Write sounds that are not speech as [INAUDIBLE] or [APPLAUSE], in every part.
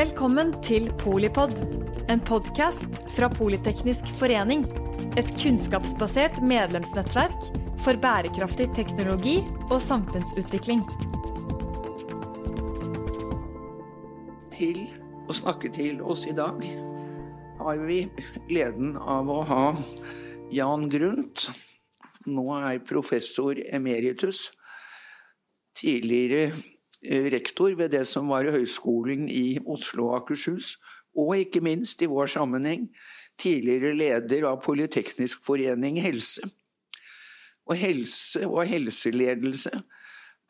Velkommen til Polipod, en podkast fra Politeknisk forening. Et kunnskapsbasert medlemsnettverk for bærekraftig teknologi og samfunnsutvikling. Til å snakke til oss i dag har vi gleden av å ha Jan Grundt. Nå er professor emeritus. Tidligere rektor ved det som var Høgskolen i Oslo og Akershus, og ikke minst i vår sammenheng tidligere leder av Politeknisk forening helse. Og helse og helseledelse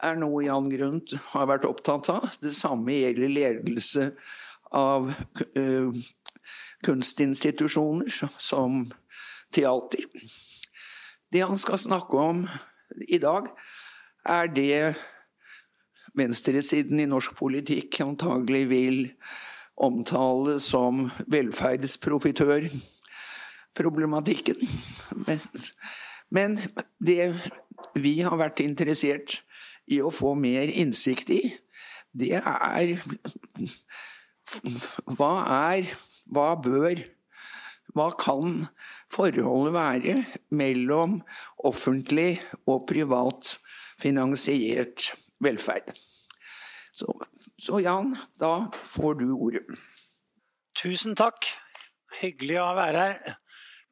er noe Jan Grundt har vært opptatt av. Det samme gjelder ledelse av uh, kunstinstitusjoner som teater. Det han skal snakke om i dag, er det venstresiden i norsk politikk antagelig vil omtale som velferdsprofitørproblematikken. Men, men det vi har vært interessert i å få mer innsikt i, det er Hva er, hva bør, hva kan forholdet være mellom offentlig og privat finansiert velferd. Så, så, Jan, da får du ordet. Tusen takk. Hyggelig å være her.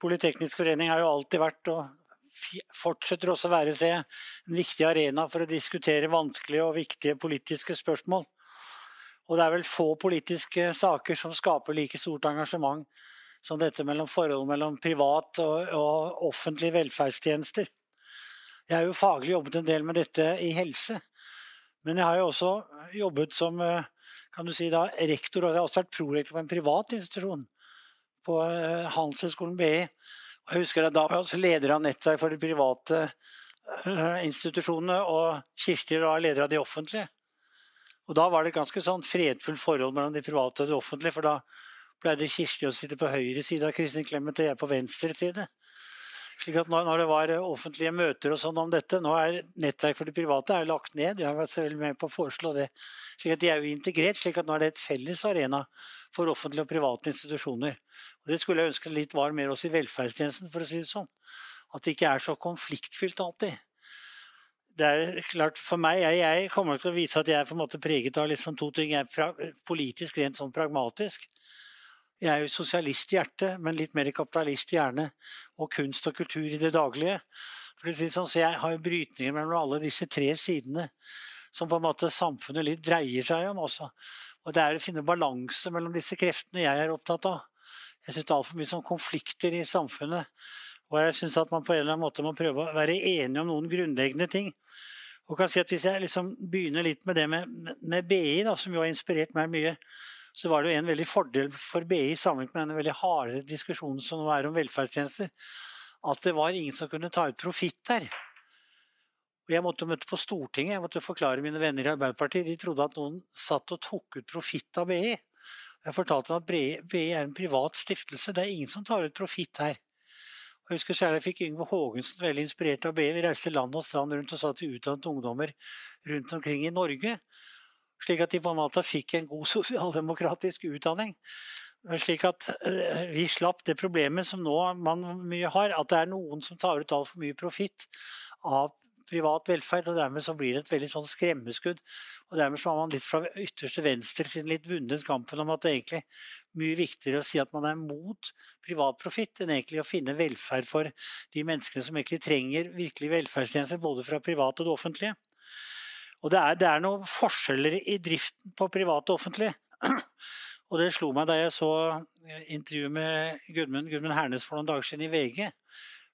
Politeknisk forening har jo alltid vært, og fortsetter også å være, se, en viktig arena for å diskutere vanskelige og viktige politiske spørsmål. Og det er vel få politiske saker som skaper like stort engasjement som dette mellom forholdet mellom privat og, og offentlige velferdstjenester. Jeg har jo faglig jobbet en del med dette i helse. Men jeg har jo også jobbet som eh, kan du si da, rektor, og jeg har også vært prorektor på en privat institusjon. På eh, Handelshøyskolen BI. Jeg husker at Da var jeg også leder av nettverk for de private eh, institusjonene, og Kirsti var leder av de offentlige. Og Da var det et ganske sånn fredfullt forhold mellom de private og de offentlige. For da pleide Kirsti å sitte på høyre side av Kristin Clemet og jeg på venstre side slik at når, det var eh, offentlige møter og sånn om dette Nå er Nettverk for de private er lagt ned, jeg har vært selv med på å foreslå det. slik at De er jo integrert, slik at nå er det et felles arena for offentlige og private institusjoner. Og Det skulle jeg ønske litt var mer også i velferdstjenesten, for å si det sånn. At det ikke er så konfliktfylt alltid. Det er klart For meg, jeg, jeg kommer til å vise at jeg er på en måte preget av liksom to ting. Jeg er politisk rent sånn pragmatisk. Jeg er jo sosialist i hjertet, men litt mer kapitalist i hjerne. Og kunst og kultur i det daglige. For det sånn, så jeg har jo brytninger mellom alle disse tre sidene som på en måte samfunnet litt dreier seg om også. Og det er å finne balanse mellom disse kreftene jeg er opptatt av. Jeg syns det er altfor mye sånn konflikter i samfunnet. Og jeg syns at man på en eller annen måte må prøve å være enige om noen grunnleggende ting. Og kan si at Hvis jeg liksom begynner litt med det med, med BI, da, som jo har inspirert meg mye, så var det jo en veldig fordel for BI sammenlignet med denne veldig harde diskusjonen som nå er om velferdstjenester, at det var ingen som kunne ta ut profitt der. Og Jeg måtte møte på Stortinget, jeg måtte forklare mine venner i Arbeiderpartiet. De trodde at noen satt og tok ut profitt av BI. Jeg fortalte dem at BI er en privat stiftelse, det er ingen som tar ut profitt her. Jeg husker særlig jeg fikk Yngve Haagensen veldig inspirert av BI. Vi reiste land og strand rundt og sa at vi utdannet ungdommer rundt omkring i Norge slik at de på en måte fikk en god [LAUGHS] sosialdemokratisk utdanning. Slik at eh, vi slapp det problemet som nå man mye har, at det er noen som tar ut altfor mye profitt av privat velferd, og dermed så blir det et veldig sånn skremmeskudd. Og dermed så har man litt fra ytterste venstre siden litt vunnet kampen om at det er egentlig mye viktigere å si at man er mot privat profitt, enn egentlig å finne velferd for de menneskene som egentlig trenger virkelig velferdstjenester, både fra privat og det offentlige. Og det er, det er noen forskjeller i driften på privat og offentlig. Og det slo meg da jeg så intervjuet med Gudmund, Gudmund Hernes for noen dager siden i VG.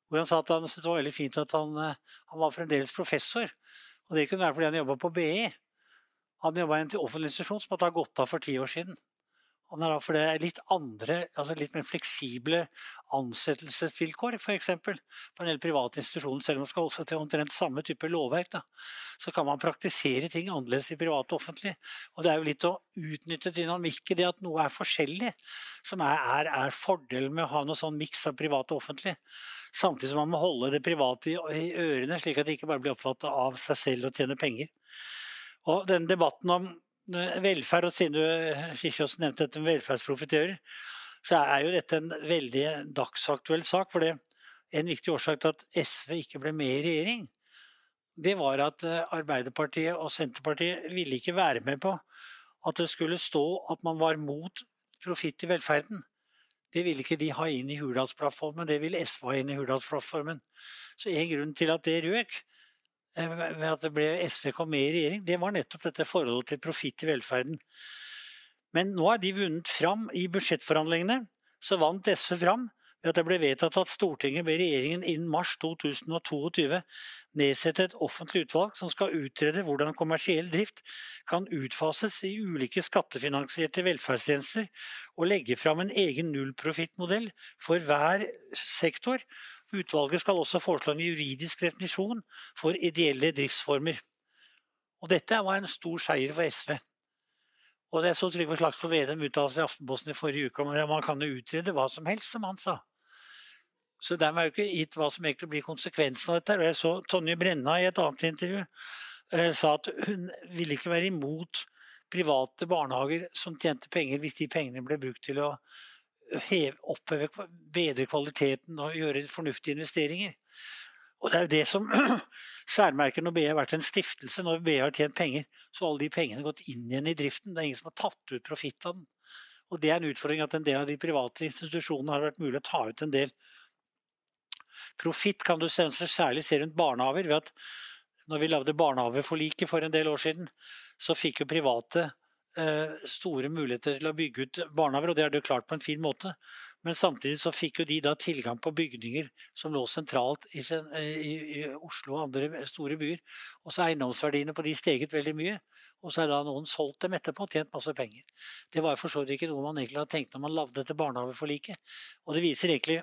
Hvor han sa at han syntes det var veldig fint at han, eh, han, var fremdeles professor. Og det kunne være fordi han jobba på BI. Han jobba i en offentlig institusjon som hadde gått av for ti år siden. For det er litt andre, altså litt mer fleksible ansettelsesvilkår, f.eks. På en del private institusjoner, selv om man skal holde seg til omtrent samme type lovverk, da, så kan man praktisere ting annerledes i privat og offentlig. Og det er jo litt å utnytte dynamikken, det at noe er forskjellig, som er, er, er fordelen med å ha noe sånn miks av privat og offentlig. Samtidig som man må holde det private i, ørene, slik at det ikke bare blir opptatt av seg selv og tjene penger. Og denne debatten om velferd, og siden du Kirkjås nevnte dette med velferdsprofitører, så er jo dette en veldig dagsaktuell sak. For det, en viktig årsak til at SV ikke ble med i regjering, det var at eh, Arbeiderpartiet og Senterpartiet ville ikke være med på at det skulle stå at man var mot profitt i velferden. Det ville ikke de ha inn i Hurdalsplattformen, det ville SV ha inn i Hurdalsplattformen. Så en grunn til at det røk, Eh, ved at ble SV kom med i regjering, det var nettopp dette forholdet til profitt i velferden. Men nå har de vunnet fram i budsjettforhandlingene. Så vant SV fram ved at det ble vedtatt at Stortinget ber regjeringen innen mars 2022 nedsette et offentlig utvalg som skal utrede hvordan kommersiell drift kan utfases i ulike skattefinansierte velferdstjenester, og legge fram en egen nullprofittmodell for hver sektor Utvalget skal også foreslå en juridisk definisjon for ideelle driftsformer. Og dette var en stor seier for SV. Og det er så Trygve Slagsvold Vedum uttalte i Aftenposten i forrige uke om at man kan jo utrede hva som helst, som han sa. Så dermed er jo ikke gitt hva som egentlig blir konsekvensen av dette. Og jeg så Tonje Brenna i et annet intervju eh, sa at hun ville ikke være imot private barnehager som tjente penger, hvis de pengene ble brukt til å heve, oppheve, bedre kvaliteten og gjøre fornuftige investeringer. Og Det er jo det som [CLEARS THROAT] særmerker når BI har vært en stiftelse. Når BI har tjent penger, så har alle de pengene gått inn igjen i driften. Det er ingen som har tatt ut profitt av den. Og Det er en utfordring at en del av de private institusjonene har vært mulig å ta ut en del profitt. Kan du særlig se rundt barnehaver. ved at når vi lagde barnehaveforliket for en del år siden, så fikk jo private store muligheter til å bygge ut barnehager, og det har de klart på en fin måte. Men samtidig så fikk jo de da tilgang på bygninger som lå sentralt i, i, i Oslo og andre store byer. Og så er eiendomsverdiene på de steget veldig mye. Og så er da noen solgt dem etterpå og tjent masse penger. Det var for så vidt ikke noe man egentlig hadde tenkt når man lagde dette barnehageforliket. Og det viser egentlig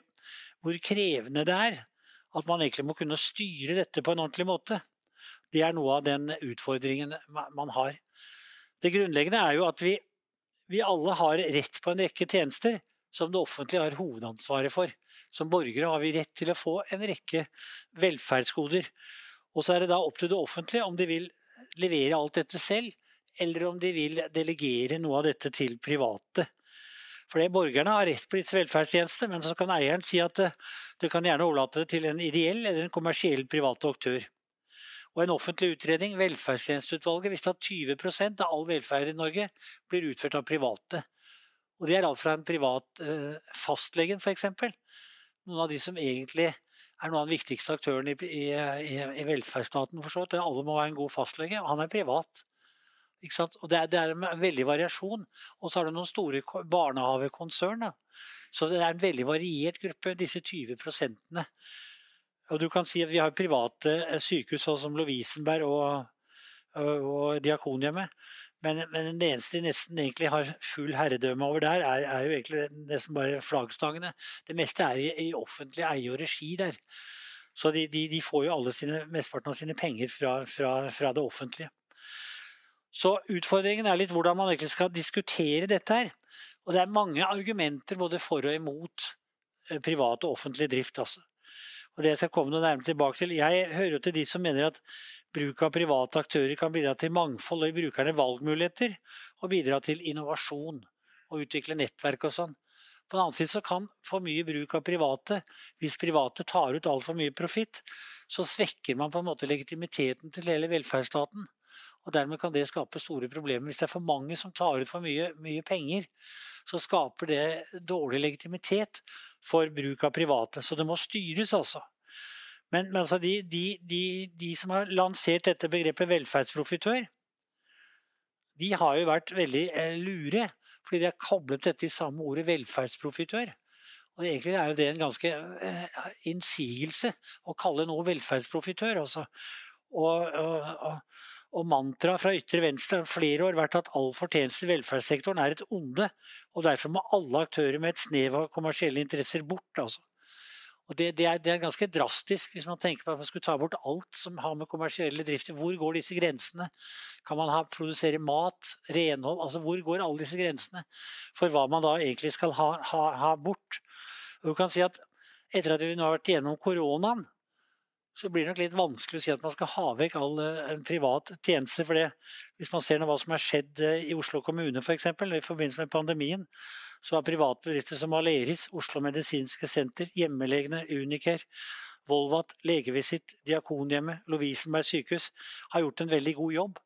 hvor krevende det er at man egentlig må kunne styre dette på en ordentlig måte. Det er noe av den utfordringen man har. Det grunnleggende er jo at vi, vi alle har rett på en rekke tjenester som det offentlige har hovedansvaret for. Som borgere har vi rett til å få en rekke velferdsgoder. Og så er det da opp til det offentlige om de vil levere alt dette selv, eller om de vil delegere noe av dette til private. For det Borgerne har rett på disse velferdstjenestene, men så kan eieren si at eh, du kan gjerne overlate det til en ideell eller en kommersiell privat aktør. Og en offentlig utredning, Velferdstjenesteutvalget, visste at 20% av all velferd i Norge blir utført av private. Og det er alt fra en privat eh, fastlegen, f.eks. Noen av de som egentlig er noen av de viktigste aktørene i, i, i velferdsstaten. for så Alle må være en god fastlege, og han er privat. Og det er, det er, en veldig variasjon. Og så har du noen store barnehagekonsern. Så det er en veldig variert gruppe, disse 20 prosentene. Og du kan si at Vi har private eh, sykehus sånn som Lovisenberg og, og, og Diakonhjemmet. Men, men, det eneste de nesten egentlig har full herredømme over der, er, er jo egentlig nesten bare flaggstangene. Det meste er i, i offentlig eie og regi der. Så de, de, de får jo alle sine, mesteparten av sine penger fra, fra, fra, det offentlige. Så utfordringen er litt hvordan man egentlig skal diskutere dette her. Og det er mange argumenter både for og imot eh, privat og offentlig drift. altså. Og det jeg skal komme noe nærmere tilbake til. Jeg hører jo til de som mener at bruk av private aktører kan bidra til mangfold og gi brukerne valgmuligheter, og bidra til innovasjon og utvikle nettverk og sånn. På den annen side så kan for mye bruk av private, hvis private tar ut altfor mye profitt, så svekker man på en måte legitimiteten til hele velferdsstaten. Og Dermed kan det skape store problemer. Hvis det er for mange som tar ut for mye, mye penger, så skaper det dårlig legitimitet for bruk av private. Så det må styres, altså. Men, men altså de, de, de, de, som har lansert dette begrepet velferdsprofitør, de har jo vært veldig eh, lure. Fordi de har koblet dette i samme ordet velferdsprofitør. Og Egentlig er jo det en ganske eh, innsigelse å kalle noe velferdsprofitør. Altså. Og, og, og, og mantraet fra ytre venstre har flere år vært at all fortjeneste i velferdssektoren er et onde. Og derfor må alle aktører med et snev av kommersielle interesser bort. altså. Og det, det, er, det, er, ganske drastisk hvis man tenker på at man skulle ta bort alt som har med kommersielle drifter. Hvor går disse grensene? Kan man ha, produsere mat, renhold? altså Hvor går alle disse grensene for hva man da egentlig skal ha, ha, ha bort? Og du kan si at Etter at vi nå har vært gjennom koronaen, så blir det nok litt vanskelig å si at man skal ha vekk all en privat tjeneste. for det. Hvis man ser hva som har skjedd i Oslo kommune for eksempel, i forbindelse med pandemien, så har private bedrifter som Aleris, Oslo medisinske senter, hjemmelegene Unicare, Volvat, Legevisitt, Diakonhjemmet, Lovisenberg sykehus har gjort en veldig god jobb.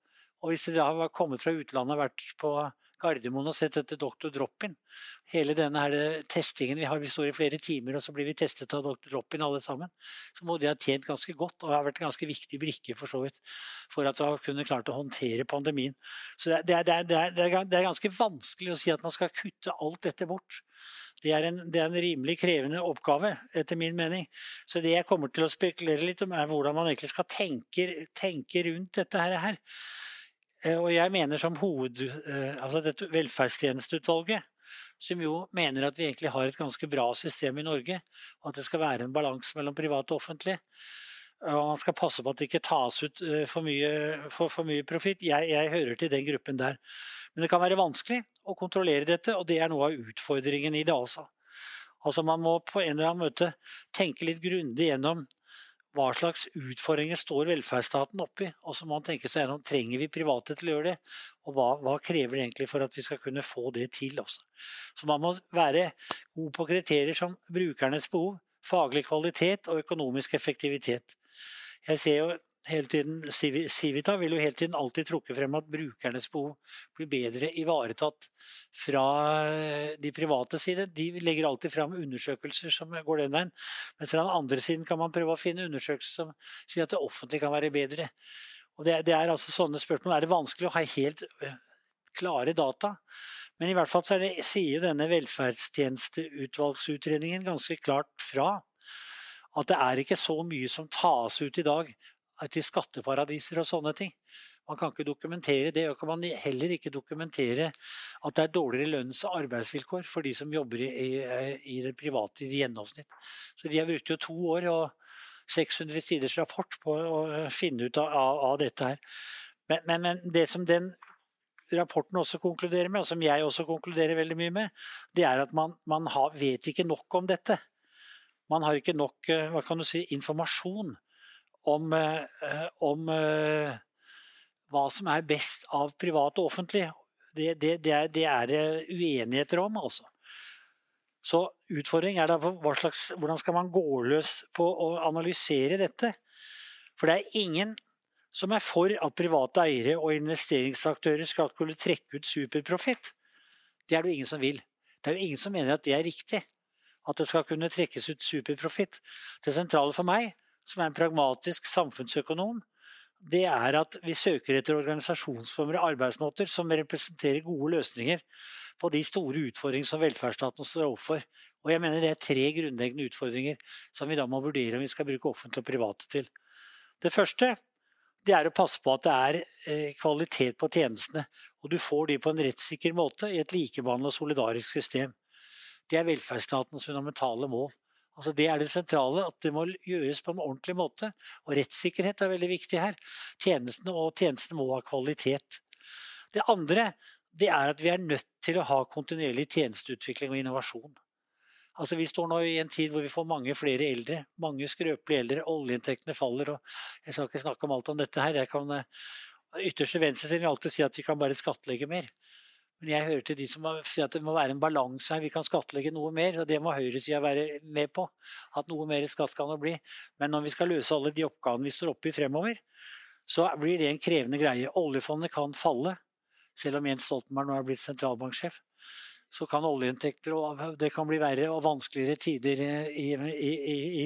Og hvis de da har kommet fra utlandet og vært på Gardermoen og sett etter Dr. Drop-in. Hele denne her eh, testingen vi har, vi står i flere timer og så blir vi testet av Dr. Drop-in alle sammen. Så må de ha tjent ganske godt og har vært en ganske viktig brikke for så vidt for at vi har kunnet klart å håndtere pandemien. Så det er, det, er, det, er, det er, ganske vanskelig å si at man skal kutte alt dette bort. Det er, en, det er, en, rimelig krevende oppgave, etter min mening. Så det jeg kommer til å spekulere litt om, er hvordan man egentlig skal tenke, tenke rundt dette her. Eh, og jeg mener som hoved... Eh, altså dette velferdstjenesteutvalget, som jo mener at vi egentlig har et ganske bra system i Norge, og at det skal være en balanse mellom privat og offentlig. Og man skal passe på at det ikke tas ut eh, for mye, for, for mye profitt. Jeg, jeg, hører til den gruppen der. Men det kan være vanskelig å kontrollere dette, og det er noe av utfordringen i det også. Altså Man må på en eller annen måte tenke litt grundig gjennom hva slags utfordringer står velferdsstaten oppi? Og så må man tenke seg gjennom trenger vi private til å gjøre det, og hva, hva, krever det egentlig for at vi skal kunne få det til også. Så man må være god på kriterier som brukernes behov, faglig kvalitet og økonomisk effektivitet. Jeg ser jo hele tiden, Civita vil jo hele tiden alltid trukke frem at brukernes behov blir bedre ivaretatt fra eh, de private side. De legger alltid frem undersøkelser som går den veien. Men fra den andre siden kan man prøve å finne undersøkelser som sier at det offentlige kan være bedre. Og det, det er altså sånne spørsmål. Er det vanskelig å ha helt eh, klare data? Men i hvert fall så det, sier denne velferdstjenesteutvalgsutredningen ganske klart fra at det er ikke så mye som tas ut i dag til skatteparadiser og sånne ting. Man kan ikke dokumentere det, og kan man heller ikke dokumentere at det er dårligere lønns- og arbeidsvilkår for de som jobber i, i, i det private i gjennomsnitt. Så de har brukt jo to år og 600 siders rapport på å finne ut av, av, dette her. Men, men, men, det som den rapporten også konkluderer med, og som jeg også konkluderer veldig mye med, det er at man, man har, vet ikke nok om dette. Man har ikke nok eh, hva kan du si, informasjon om, eh, om eh, hva som er best av privat og offentlig. Det, det, det, er, det er, uenigheter om, altså. Så utfordringen er hva slags, hvordan skal man gå løs på å analysere dette? For det er ingen som er for at private eiere og investeringsaktører skal kunne trekke ut superprofitt. Det er det jo ingen som vil. Det er jo ingen som mener at det er riktig. At det skal kunne trekkes ut superprofitt. Det sentrale for meg som er en pragmatisk samfunnsøkonom, det er at vi søker etter organisasjonsformer og arbeidsmåter som representerer gode løsninger på de store utfordringene som velferdsstaten står overfor. Og jeg mener Det er tre grunnleggende utfordringer som vi da må vurdere om vi skal bruke offentlige og private til. Det første det er å passe på at det er eh, kvalitet på tjenestene. Og du får de på en rettssikker måte i et likebehandla og solidarisk system. Det er velferdsstatens fundamentale mål. Altså Det er det sentrale, at det må gjøres på en ordentlig måte. Og rettssikkerhet er veldig viktig her. Tjenestene og tjenestene må ha kvalitet. Det andre det er at vi er nødt til å ha kontinuerlig tjenesteutvikling og innovasjon. Altså Vi står nå i en tid hvor vi får mange flere eldre. Mange skrøpelige eldre. Oljeinntektene faller. og Jeg skal ikke snakke om alt om dette her. Jeg kan, eh, ytterste venstre vil alltid si at vi kan bare skattlegge mer. Men jeg hører til de som sier at det må være en balanse her. Vi kan skattlegge noe mer, og det må høyresida være med på. At noe mer skatt kan det bli. Men når vi skal løse alle de oppgavene vi står oppe i fremover, så blir det en krevende greie. Oljefondet kan falle, selv om Jens Stoltenberg nå er blitt sentralbanksjef. Så kan oljeinntekter og det kan bli verre og vanskeligere tider i, i,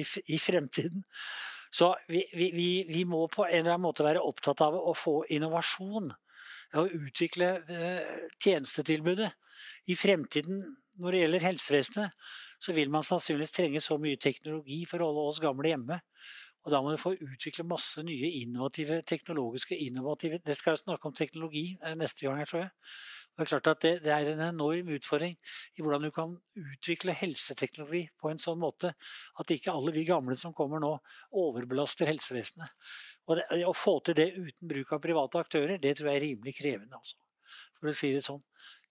i, i fremtiden. Så vi, vi, vi må på en eller annen måte være opptatt av å få innovasjon å utvikle eh, tjenestetilbudet. I fremtiden, når det gjelder helsevesenet, så vil man sannsynligvis trenge så mye teknologi for å holde oss gamle hjemme. Og da må du få utvikle masse nye innovative, teknologiske innovative Det skal jo snakke om teknologi eh, neste gang, tror jeg. Det er klart at det, det, er en enorm utfordring i hvordan du kan utvikle helseteknologi på en sånn måte at ikke alle vi gamle som kommer nå, overbelaster helsevesenet. Og det, Å få til det uten bruk av private aktører, det tror jeg er rimelig krevende. Altså, for å si det sånn.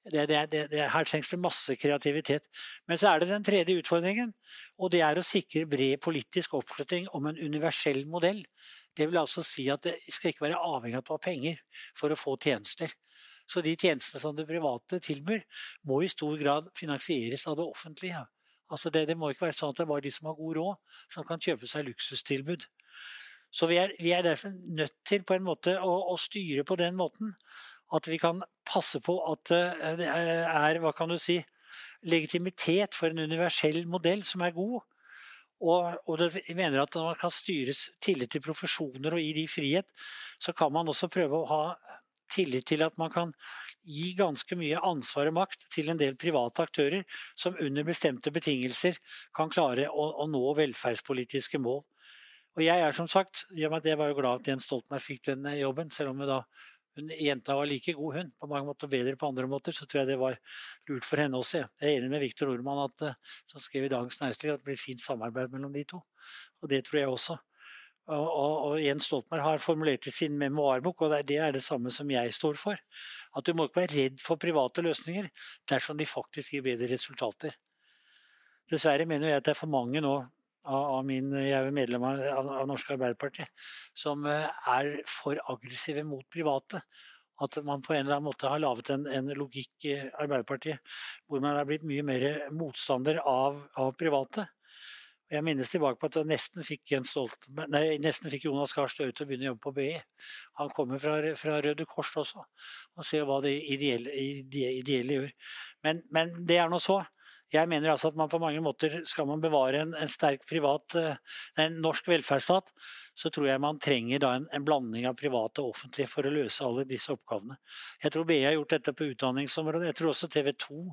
Det, det, det, her trengs det masse kreativitet. Men så er det den tredje utfordringen. Og det er å sikre bred politisk oppslutning om en universell modell. Det vil altså si at det skal ikke være avhengig av at du har penger for å få tjenester. Så de tjenestene som det private tilbyr, må i stor grad finansieres av det offentlige. Altså det, det, må ikke være sånn at det er bare de som har god råd, som kan kjøpe seg luksustilbud. Så vi er, vi er derfor nødt til på en måte å, å, styre på den måten at vi kan passe på at det er hva kan du si, legitimitet for en universell modell som er god. Og, og det, mener at når man kan styres tillit til profesjoner og gi de frihet, så kan man også prøve å ha tillit til at man kan gi ganske mye ansvar og makt til en del private aktører som under bestemte betingelser kan klare å, å nå velferdspolitiske mål. Og jeg er som sagt, Jeg var jo glad at Jens Stoltenberg fikk den eh, jobben, selv om da hun, jenta var like god, hun. På mange måter bedre på andre måter. Så tror jeg det var lurt for henne også. Jeg er enig med Viktor Nordmann at, eh, som skrev i Dagens Næringsliv at det blir fint samarbeid mellom de to. Og det tror jeg også. Og, og, og Jens Stoltenberg har formulert i sin memoarbok, og det er det samme som jeg står for, at du må ikke være redd for private løsninger dersom de faktisk gir bedre resultater. Dessverre mener jeg at det er for mange nå av, min, jeg er medlem av, av Norske Arbeiderparti, som eh, er for aggressive mot private. At man på en eller annen måte har laget en, en logikk i Arbeiderpartiet hvor man er blitt mye mer motstander av, av private. Jeg minnes tilbake på at jeg nesten fikk, nei, nesten fikk Jonas Gahr Støre til å begynne å jobbe på BI. Han kommer fra, fra Røde Kors også, og ser hva det ideelle, ideelle gjør. Men, men, det er nå så. Jeg mener altså at man på mange måter skal man bevare en, en sterk privat, eh, en norsk velferdsstat, så tror jeg man trenger en, en, blanding av private og offentlige for å løse alle disse oppgavene. Jeg tror BI har gjort dette på utdanningsområdet. Jeg tror også TV 2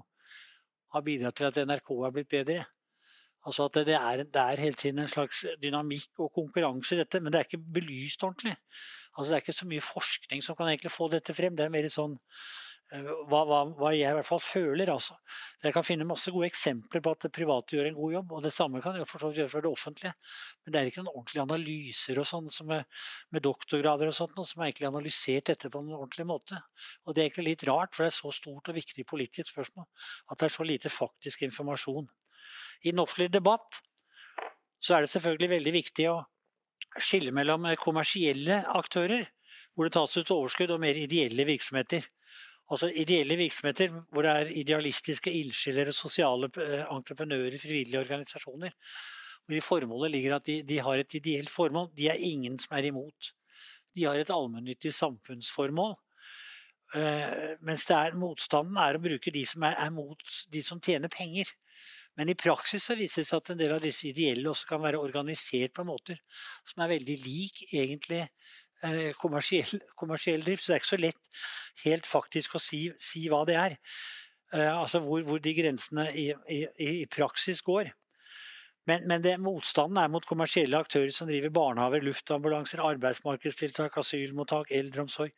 har bidratt til at NRK har blitt bedre. Altså at det er, det er, hele tiden en slags dynamikk og konkurranse i dette, men det er ikke belyst ordentlig. Altså Det er ikke så mye forskning som kan egentlig få dette frem. Det er mer sånn hva, hva, hva, jeg i hvert fall føler. altså. Jeg kan finne masse gode eksempler på at det private gjør en god jobb, og det samme kan jeg gjøre for det offentlige. Men det er ikke noen ordentlige analyser og sånn med, med, doktorgrader og sånt, som har egentlig analysert dette på en ordentlig måte. Og det er egentlig litt rart, for det er så stort og viktig politisk spørsmål at det er så lite faktisk informasjon i den offentlige debatt, så er det selvfølgelig veldig viktig å skille mellom eh, kommersielle aktører, hvor det tas ut overskudd, og mer ideelle virksomheter. Altså ideelle virksomheter hvor det er idealistiske ildsjeler, sosiale eh, entreprenører, frivillige organisasjoner. Hvor i formålet ligger at de, de, har et ideelt formål. De er ingen som er imot. De har et allmennyttig samfunnsformål. Uh, mens er, motstanden er å bruke de som er, er mot de som tjener penger. Men i praksis så viser det seg at en del av disse ideelle også kan være organisert på måter som er veldig lik egentlig kommersiell, kommersiell, drift. Så det er ikke så lett helt faktisk å si, si hva det er. Eh, altså hvor, hvor, de grensene i, i, i praksis går. Men, men det, motstanden er mot kommersielle aktører som driver barnehager, luftambulanser, arbeidsmarkedstiltak, asylmottak, eldreomsorg.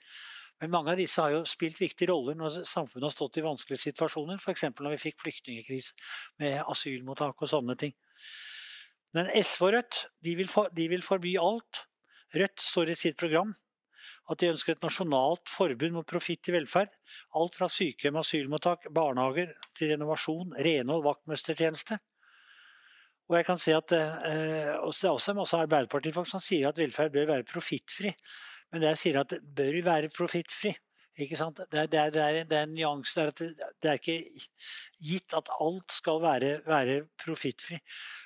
Men mange av disse har jo spilt viktige roller når samfunnet har stått i vanskelige situasjoner. F.eks. når vi fikk flyktningkrise med asylmottak og sånne ting. Men SV og Rødt de vil, for, de vil forby alt. Rødt står i sitt program at de ønsker et nasjonalt forbud mot profitt i velferd. Alt fra sykehjem, asylmottak, barnehager til renovasjon, renhold, vaktmestertjeneste. Og jeg kan se at eh, Det er også masse Arbeiderpartifolk som sier at velferd bør være profittfri. Men det jeg sier at det bør være profittfri. Ikke sant? Det, det, det, er, det er en nyanse der at det, er ikke gitt at alt skal være, være profittfri.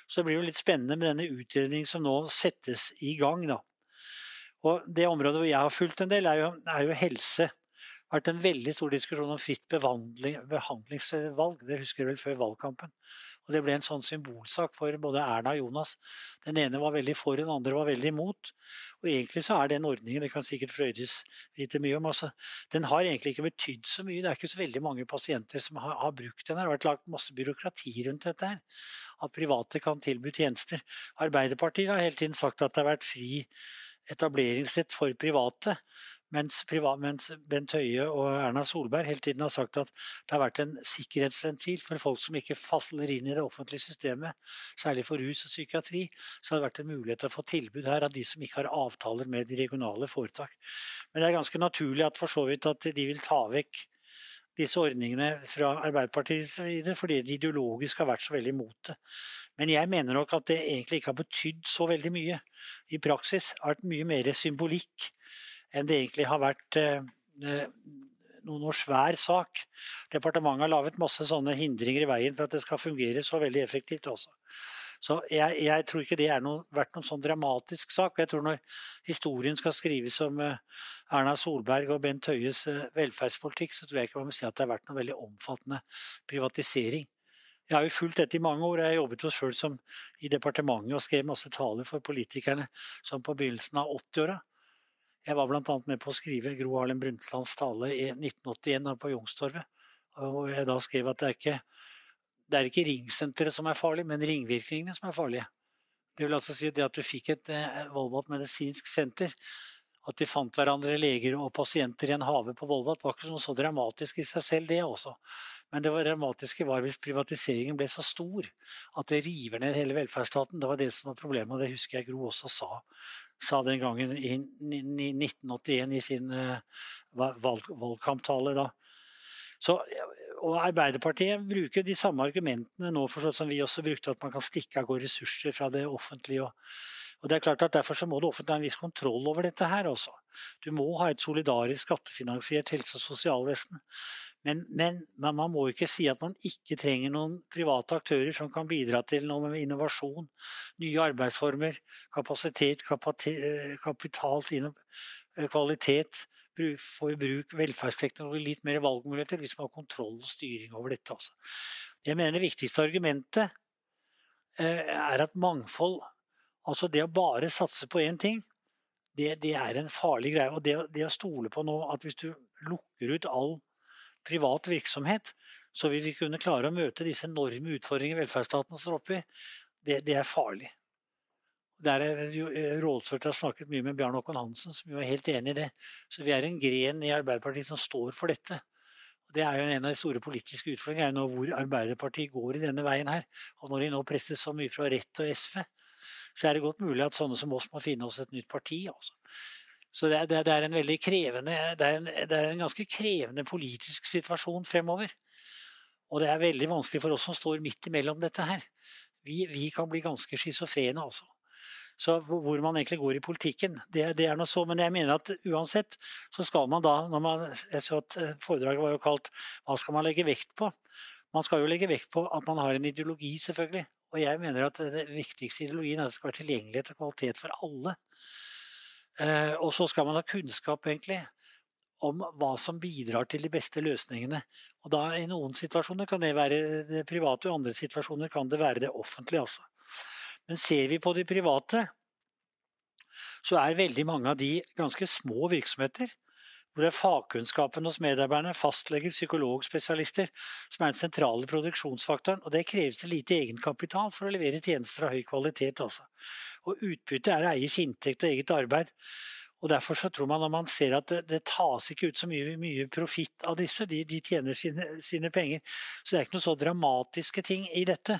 Så det blir jo litt spennende med denne utredningen som nå settes i gang. Da. Og Det området hvor jeg har fulgt en del, er jo, er jo helse vært en veldig stor diskusjon om fritt behandlingsvalg. Det husker du vel før valgkampen. Og Det ble en sånn symbolsak for både Erna og Jonas. Den ene var veldig for, den andre var veldig imot. Og egentlig så er den ordningen, det kan sikkert Frøydis vite mye om, altså, den har egentlig ikke betydd så mye. Det er ikke så veldig mange pasienter som har, har brukt den. Det har vært lagt masse byråkrati rundt dette her. At private kan tilby tjenester. Arbeiderpartiet har hele tiden sagt at det har vært fri etableringsrett for private. Mens, privat, mens, Bent Høie og Erna Solberg hele tiden har sagt at det har vært en sikkerhetsventil for folk som ikke faller inn i det offentlige systemet, særlig for rus og psykiatri. Så har det vært en mulighet til å få tilbud her av de som ikke har avtaler med de regionale foretak. Men det er ganske naturlig at for så vidt at de vil ta vekk disse ordningene fra Arbeiderpartiets side fordi de ideologisk har vært så veldig imot det. Men jeg mener nok at det egentlig ikke har betydd så veldig mye. I praksis har vært mye mer symbolikk enn det egentlig har vært eh, noen noe, noe svær sak. Departementet har laget masse sånne hindringer i veien for at det skal fungere så veldig effektivt også. Så jeg, jeg tror ikke det har vært noen sånn dramatisk sak. Jeg tror når historien skal skrives om uh, Erna Solberg og Bent Høies uh, velferdspolitikk, så tror jeg ikke man må si at det har vært noen veldig omfattende privatisering. Jeg har jo fulgt dette i mange år. Jeg har jobbet jo som i departementet og skrev masse taler for politikerne som på begynnelsen av 80-åra. Jeg var bl.a. med på å skrive Gro Harlem Brundtlands tale i 1981 på Youngstorget. Og jeg da skrev at det er ikke, det er ikke ringsenteret som er farlig, men ringvirkningene som er farlige. Det vil altså si at du fikk et eh, Volvat medisinsk senter, at de fant hverandre, leger og pasienter i en hage på Volvat, var ikke så dramatisk i seg selv, det også. Men det dramatiske var hvis privatiseringen ble så stor at det river ned hele velferdsstaten. Det var det som var problemet, og det husker jeg Gro også sa, sa den gangen i 1981 i sin eh, valg, valgkamptale da. Så, og Arbeiderpartiet bruker de samme argumentene nå forstått som vi også brukte, at man kan stikke av gårde ressurser fra det offentlige. Og, og det er klart at Derfor så må det offentlige ha en viss kontroll over dette her også. Du må ha et solidarisk skattefinansiert helse- og sosialvesen. Men, men, men, man må ikke si at man ikke trenger noen private aktører som kan bidra til noe med innovasjon, nye arbeidsformer, kapasitet, eh, kapital, kvalitet, kvalitet, i bruk, velferdsteknologi, litt mer valgmuligheter, hvis man har kontroll og styring over dette. Også. Jeg mener det viktigste argumentet eh, er at mangfold, altså det å bare satse på én ting, det, det, er en farlig greie. Og det, det å stole på nå at hvis du lukker ut all privat virksomhet, så vil vi kunne klare å møte disse enorme utfordringene velferdsstaten står oppe i. Det, det, er farlig. Der er eh, Rådført har snakket mye med Bjarne Håkon Hansen, som jo er helt enig i det. Så vi er en gren i Arbeiderpartiet som står for dette. Det er jo en av de store politiske utfordringene hvor Arbeiderpartiet går i denne veien her. Og når de nå presses så mye fra Rett og SV, så er det godt mulig at sånne som oss må finne oss et nytt parti. Altså. Så det, er, det, er en veldig krevende det er en, det er en ganske krevende politisk situasjon fremover. Og det er veldig vanskelig for oss som står midt imellom dette her. Vi, vi kan bli ganske schizofrene, altså. Så hvor man egentlig går i politikken, det, det, er noe så. Men jeg mener at uansett så skal man da når man, Jeg så at eh, foredraget var jo kalt 'Hva skal man legge vekt på?' Man skal jo legge vekt på at man har en ideologi, selvfølgelig. Og jeg mener at det viktigste ideologien er at det skal være tilgjengelighet og kvalitet for alle. Eh, og så skal man ha kunnskap egentlig om hva som bidrar til de beste løsningene. Og da I noen situasjoner kan det være det private, og i andre situasjoner kan det være det offentlige. Altså. Men ser vi på de private, så er veldig mange av de ganske små virksomheter. Hvor det er fagkunnskapen hos medarbeiderne, fastleger, psykologspesialister, som er den sentrale produksjonsfaktoren. Og det kreves det lite egenkapital for å levere tjenester av høy kvalitet. Altså. Og utbyttet er eiers inntekt og eget arbeid. Og Derfor så tror man når man ser at det, det tas ikke ut så mye, mye profitt av disse, de, de tjener sine, sine, penger, så det er ikke noe så dramatiske ting i dette.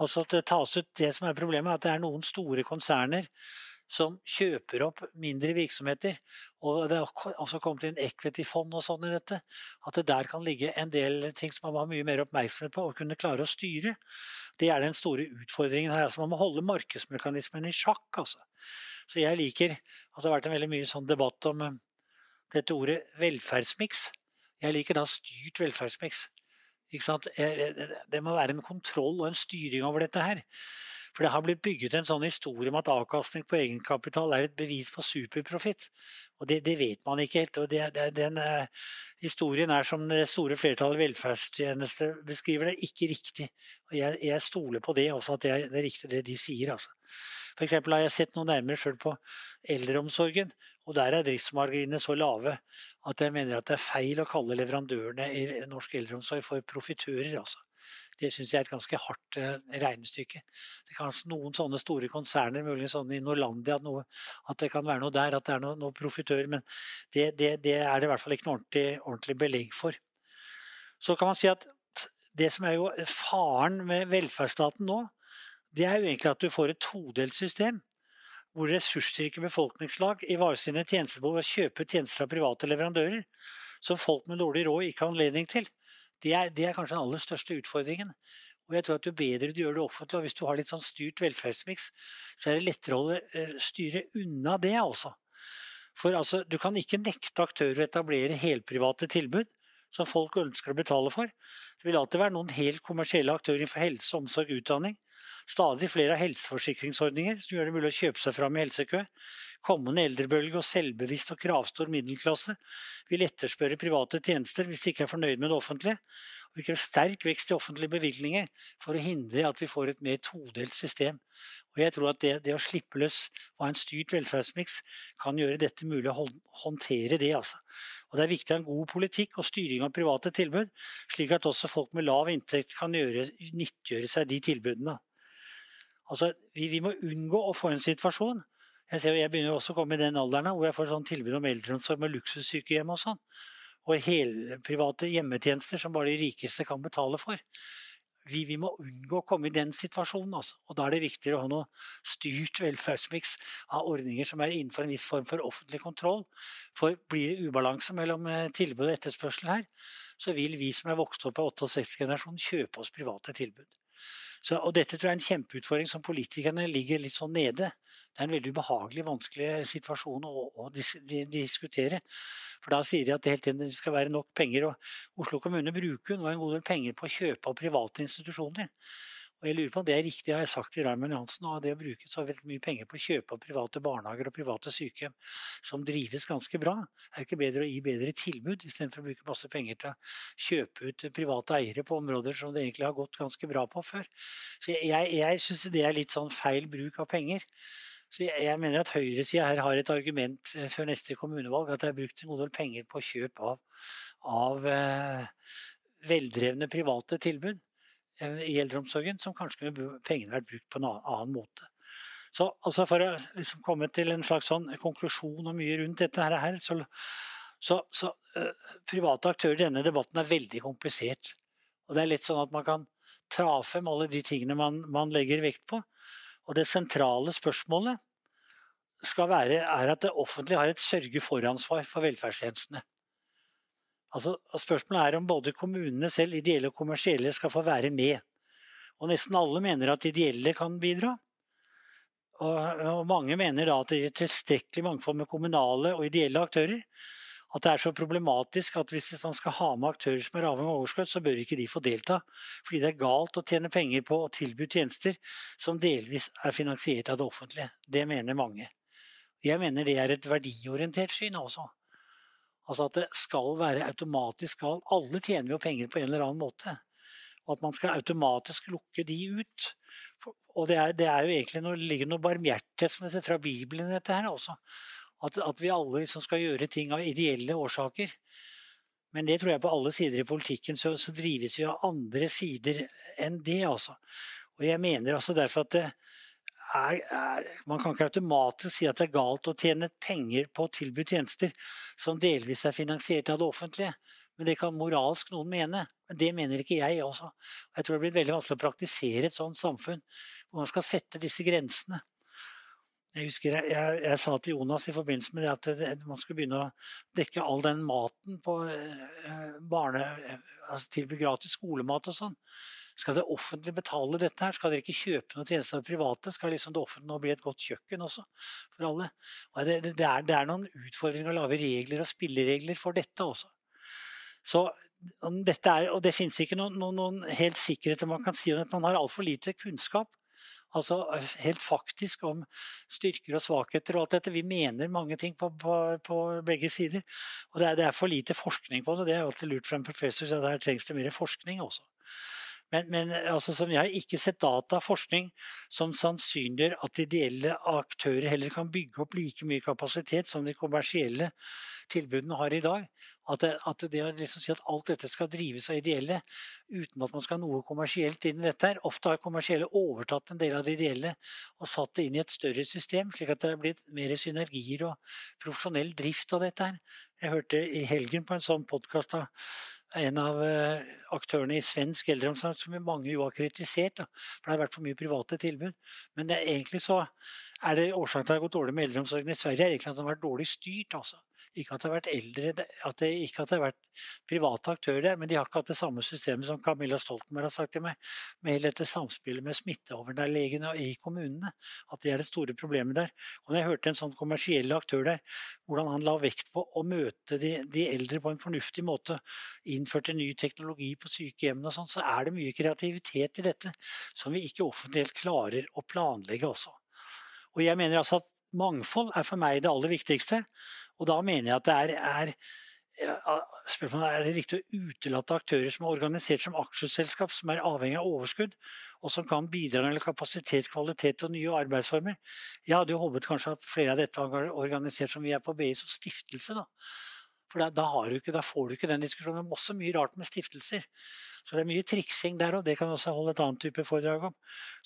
Altså at det tas ut Det som er problemet, er at det er noen store konserner som kjøper opp mindre virksomheter. Og det har også kommet inn equity-fond og sånn i dette. At det der kan ligge en del ting som man må ha mye mer oppmerksomhet på og kunne klare å styre. Det er den store utfordringen her. Altså man må holde markedsmekanismen i sjakk. Altså. Så jeg liker at det har vært en veldig mye sånn debatt om uh, dette ordet velferdsmiks. Jeg liker da styrt velferdsmiks. Det må være en kontroll og en styring over dette her. For det har blitt bygget en sånn historie om at avkastning på egenkapital er et bevis for superprofitt. Og det, det, vet man ikke helt. og det, det, Den eh, historien er, som det store flertallet velferdstjenester beskriver det, ikke riktig. Og jeg, jeg stoler på det også, at det er, det er riktig det de sier. altså. F.eks. har jeg sett noe nærmere sjøl på eldreomsorgen. Og der er driftsmarginene så lave at jeg mener at det er feil å kalle leverandørene i norsk eldreomsorg for profitører. altså. Det syns jeg er et ganske hardt eh, regnestykke. Det kan være noen sånne store konserner, muligens sånn i Norlandia, at, noe, at, det kan være noe der, at det er noe, noe profitør. Men det, det, det, er det i hvert fall ikke noe ordentlig, ordentlig belegg for. Så kan man si at det som er jo faren med velferdsstaten nå, det er jo egentlig at du får et todelt system. Hvor ressursrike befolkningslag ivaretar sine tjenestebehov ved å kjøpe tjenester av private leverandører som folk med dårlig råd ikke har anledning til. Det er, det er kanskje den aller største utfordringen. Og jeg tror at Jo bedre du gjør det offentlig, og hvis du har litt sånn styrt velferdsmiks, så er det lettere å holde styre unna det, altså. For altså, du kan ikke nekte aktører å etablere helprivate tilbud som folk ønsker å betale for. Det vil alltid være noen helt kommersielle aktører innenfor helse, omsorg, utdanning. Stadig flere av helseforsikringsordninger som gjør det mulig å kjøpe seg fram i helsekø. Kommende eldrebølge og selvbevisst og kravstor middelklasse vil etterspørre private tjenester hvis de ikke er fornøyd med det offentlige. Og vi krever sterk vekst i offentlige bevilgninger for å hindre at vi får et mer todelt system. Og jeg tror at det, det å slippe løs og ha en styrt velferdsmiks kan gjøre dette mulig å håndtere det. altså. Og Det er viktig å ha en god politikk og styring av private tilbud, slik at også folk med lav inntekt kan gjøre, nyttiggjøre seg de tilbudene. Altså, vi, vi, må unngå å få en situasjon Jeg ser jeg begynner også å komme i den alderen hvor jeg får sånn tilbud om eldreomsorg med luksussykehjem og sånn. Og helprivate hjemmetjenester som bare de rikeste kan betale for vi, vi, må unngå å komme i den situasjonen. Altså. Og Da er det viktigere å ha noe styrt velferdsmiks av ordninger som er innenfor en viss form for offentlig kontroll. For blir det ubalanse mellom eh, tilbud og etterspørsel her, så vil vi som er vokst opp av 68-generasjonen, kjøpe oss private tilbud. Så, og dette tror jeg er en kjempeutfordring som politikerne ligger litt sånn nede. Det er en veldig ubehagelig, vanskelig situasjon å, å dis, de, diskutere. For da sier de at det, hele tiden skal være nok penger. Og Oslo kommune bruker nå en god del penger på å kjøpe av private institusjoner. Og jeg lurer på om det er riktig, har jeg sagt til Raymond Johansen, og det å bruke så veldig mye penger på å kjøpe av private barnehager og private sykehjem som drives ganske bra. Er det ikke bedre å gi bedre tilbud istedenfor å bruke masse penger til å kjøpe ut private eiere på områder som det egentlig har gått ganske bra på før? Så jeg, jeg, jeg syns det er litt sånn feil bruk av penger. Så jeg, jeg mener at høyresida her har et argument eh, før neste kommunevalg, at det er brukt en god del penger på kjøp av, av eh, veldrevne private tilbud. Eh, i eldreomsorgen som kanskje kunne pengene vært brukt på en annen måte. Så altså For å liksom komme til en slags sånn konklusjon og mye rundt dette her, så, så, så uh, private aktører i denne debatten er veldig komplisert. Og Det er litt sånn at man kan tra frem alle de tingene man, man legger vekt på. Og det sentrale spørsmålet skal være, er at det offentlige har et sørge-for-ansvar for velferdstjenestene. Altså, spørsmålet er om både kommunene selv, ideelle og kommersielle, skal få være med. Og nesten alle mener at ideelle kan bidra. Og, og mange mener da at det er tilstrekkelig mangfold med kommunale og ideelle aktører. At det er så problematisk at hvis man skal ha med aktører som er avhengig av overskudd, så bør ikke de få delta. Fordi det er galt å tjene penger på å tilby tjenester som delvis er finansiert av det offentlige. Det mener mange. Jeg mener det er et verdiorientert syn også. Altså at det skal være automatisk skal Alle tjener jo penger på en eller annen måte. Og at man skal automatisk lukke de ut. Og det er, det er jo egentlig noe, ligger noe barmhjertighet fra Bibelen i dette her også. At, at, vi alle liksom skal gjøre ting av ideelle årsaker. Men det tror jeg på alle sider i politikken så, så drives vi av andre sider enn det, altså. Og jeg mener altså derfor at det, er, er, Man kan ikke automatisk si at det er galt å tjene penger på å tilby tjenester som delvis er finansiert av det offentlige. Men det kan moralsk noen mene. Men det mener ikke jeg også. Jeg tror det blir veldig vanskelig å praktisere et sånt samfunn hvor man skal sette disse grensene. Jeg husker jeg, jeg, jeg, sa til Jonas i forbindelse med det at det, man skulle begynne å dekke all den maten på øh, barne... Altså tilby gratis skolemat og sånn. Skal det offentlige betale dette her? Skal dere ikke kjøpe noen tjenester av det private? Skal liksom det offentlige nå bli et godt kjøkken også for alle? Det, det, er, det, er, noen utfordringer å lage regler og spilleregler for dette også. Så dette er, og det finnes ikke noen, noen, noen helt sikkerheter man kan si om at man har altfor lite kunnskap. Altså helt faktisk om styrker og svakheter og alt dette. Vi mener mange ting på, på, på begge sider. Og det er, det er, for lite forskning på det. Det er alltid lurt fra en professor, så der trengs det mer forskning også. Men, men altså, jeg har ikke sett dataforskning som sannsynliggjør at ideelle aktører heller kan bygge opp like mye kapasitet som de kommersielle tilbudene har i dag. At det, at det å liksom si at alt dette skal drives av ideelle uten at man skal ha noe kommersielt inn i dette her. Ofte har kommersielle overtatt en del av det ideelle og satt det inn i et større system, slik at det er blitt mer synergier og profesjonell drift av dette her. Jeg hørte i helgen på en sånn podkast av en av eh, aktørene i svensk eldreomsorg som mange jo har kritisert. Da, for det har vært for mye private tilbud. Men det, egentlig så er det årsaken til at det har gått dårlig med eldreomsorgen i Sverige, er egentlig at den har vært dårlig styrt. altså. Ikke at det har vært eldre, at det, ikke at det har vært private aktører der, men de har ikke hatt det samme systemet som Camilla Stoltenberg har sagt til meg, med hele dette samspillet med smitteoverlegene i kommunene. At det er det store problemet der. Og når jeg hørte en sånn kommersiell aktør der, hvordan han la vekt på å møte de, de eldre på en fornuftig måte, innførte ny teknologi på sykehjemmene og sånn, så er det mye kreativitet i dette som vi ikke offentlig klarer å planlegge også. Og jeg mener altså at mangfold er for meg det aller viktigste. Og da mener jeg at det er, er Spørsmålet er det riktig å utelate aktører som er organisert som aksjeselskap, som er avhengig av overskudd, og som kan bidra med kapasitet, kvalitet og nye arbeidsformer. Jeg hadde jo håpet kanskje at flere av dette var organisert som vi er på BI som stiftelse. da. For da, da, ikke, da, får du ikke den diskusjonen. Det er også mye rart med stiftelser. Så det er mye triksing der òg. Det kan også holde et annet type foredrag om.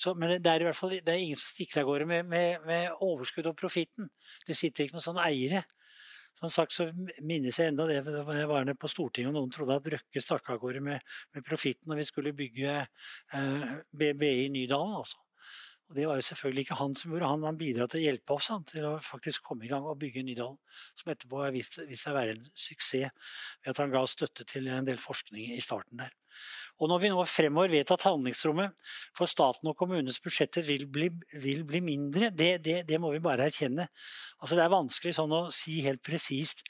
Så, men det er i hvert fall det er ingen som stikker av gårde med, med, med overskudd og profitten. Det sitter ikke noen sånne eiere som sagt så minnes jeg enda det jeg var nede på Stortinget og noen trodde at Røkke stakk av gårde med, med profitten når vi skulle bygge eh, BBI i Nydalen. Altså. Og Det var jo selvfølgelig ikke han som gjorde han, han bidro til å hjelpe oss han, til å faktisk komme i gang og bygge Nydalen. Som etterpå har vist, vist seg å være en suksess ved at han ga støtte til en del forskning i starten der. Og når vi nå fremover vet at handlingsrommet for staten og kommunenes budsjetter vil bli, vil bli mindre, det, det, det, må vi bare erkjenne. Altså det er vanskelig sånn å si helt presist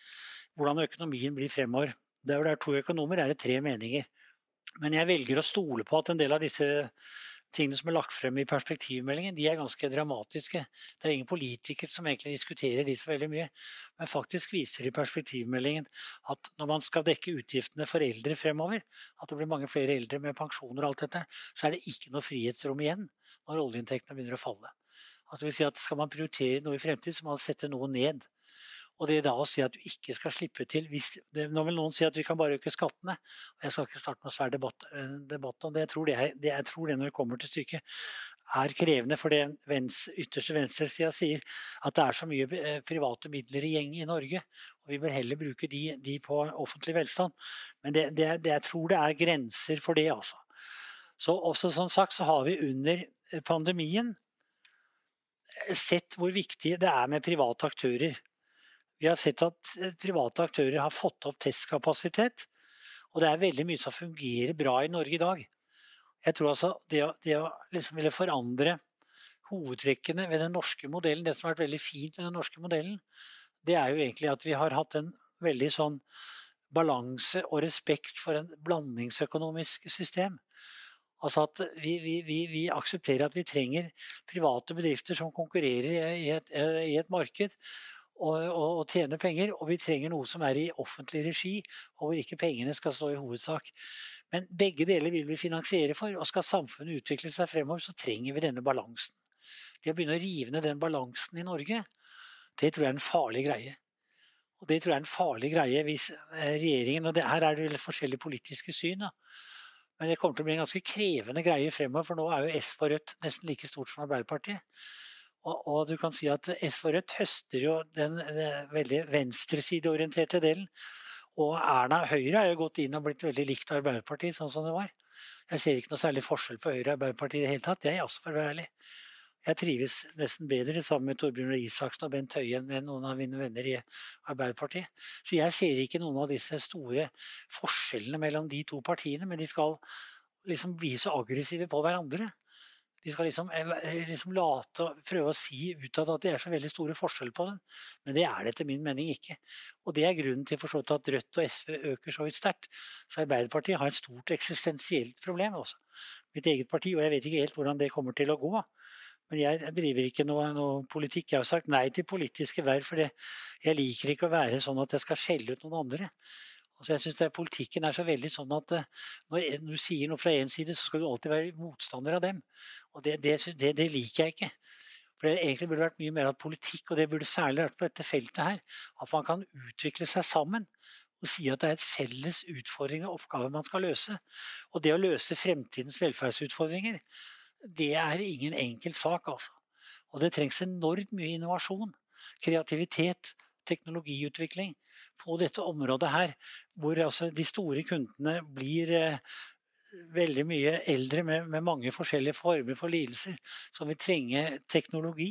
hvordan økonomien blir fremover. Der hvor det er to økonomer, er det tre meninger. Men jeg velger å stole på at en del av disse tingene som er lagt frem i perspektivmeldingen, de er ganske dramatiske. Det er ingen politikere som egentlig diskuterer de så veldig mye. Men faktisk viser i perspektivmeldingen at når man skal dekke utgiftene for eldre fremover, at det blir mange flere eldre med pensjoner og alt dette, så er det ikke noe frihetsrom igjen når oljeinntektene begynner å falle. At det vil si at Skal man prioritere noe i fremtiden, så må man sette noe ned. Og det er da å si at du ikke skal slippe til hvis, Nå vil noen si at vi kan bare øke skattene. og Jeg skal ikke starte noen svær debatt, eh, debatt om det. Jeg tror det, det, jeg tror det når det kommer til stykket er krevende, for det venstre, ytterste venstresida sier at det er så mye eh, private midler i gjeng i Norge, og vi bør heller bruke de, de på offentlig velstand. Men det, det, jeg tror det er grenser for det, altså. Så også som sagt så har vi under pandemien sett hvor viktig det er med private aktører. Vi har sett at eh, private aktører har fått opp testkapasitet. Og det er veldig mye som fungerer bra i Norge i dag. Jeg tror altså det å, det å liksom ville forandre hovedtrekkene ved den norske modellen, det som har vært veldig fint med den norske modellen, det er jo egentlig at vi har hatt en veldig sånn balanse og respekt for en blandingsøkonomisk system. Altså at vi, vi, vi, vi, aksepterer at vi trenger private bedrifter som konkurrerer i et, i et marked og, og, tjene penger. Og vi trenger noe som er i offentlig regi, og hvor ikke pengene skal stå i hovedsak. Men begge deler vil vi finansiere for, og skal samfunnet utvikle seg fremover, så trenger vi denne balansen. Det å begynne å rive ned den balansen i Norge, det tror jeg er en farlig greie. Og det tror jeg er en farlig greie hvis eh, regjeringen Og det, her er det vel forskjellige politiske syn. Da. Men det kommer til å bli en ganske krevende greie fremover, for nå er jo S på Rødt nesten like stort som Arbeiderpartiet. Og, og, du kan si at SV Rødt høster jo den, den eh, veldig venstresideorienterte delen. Og Erna Høyre har jo gått inn og blitt veldig likt Arbeiderpartiet, sånn som det var. Jeg ser ikke noe særlig forskjell på Høyre og Arbeiderpartiet i det hele tatt, jeg også, for å være ærlig. Jeg trives nesten bedre sammen med Torbjørn Røe Isaksen og Bent Høie enn med noen av mine venner i Arbeiderpartiet. Så jeg ser ikke noen av disse store forskjellene mellom de to partiene, men de skal liksom bli så aggressive på hverandre. De skal liksom, eh, eh, liksom late, prøve å si utad at det er så veldig store forskjeller på dem. Men det er det etter min mening ikke. Og det er grunnen til at Rødt og SV øker så vidt sterkt. Så Arbeiderpartiet har et stort eksistensielt problem også. Mitt eget parti, og jeg vet ikke helt hvordan det kommer til å gå. Men jeg driver ikke noe, noe politikk. Jeg har sagt nei til politiske verv, for jeg liker ikke å være sånn at jeg skal skjelle ut noen andre. Altså jeg synes Politikken er så veldig sånn at eh, når du sier noe fra én side, så skal du alltid være motstander av dem. Og det, det, det, det liker jeg ikke. For det egentlig burde vært mye mer at politikk, og det burde særlig vært på dette feltet her, at man kan utvikle seg sammen og si at det er et felles utfordring og oppgave man skal løse. Og det å løse fremtidens velferdsutfordringer, det er ingen enkel sak, altså. Og det trengs enormt mye innovasjon, kreativitet, teknologiutvikling på dette området her, hvor altså de store kundene blir eh, veldig mye eldre med, med, mange forskjellige former for lidelser som vil trenge teknologi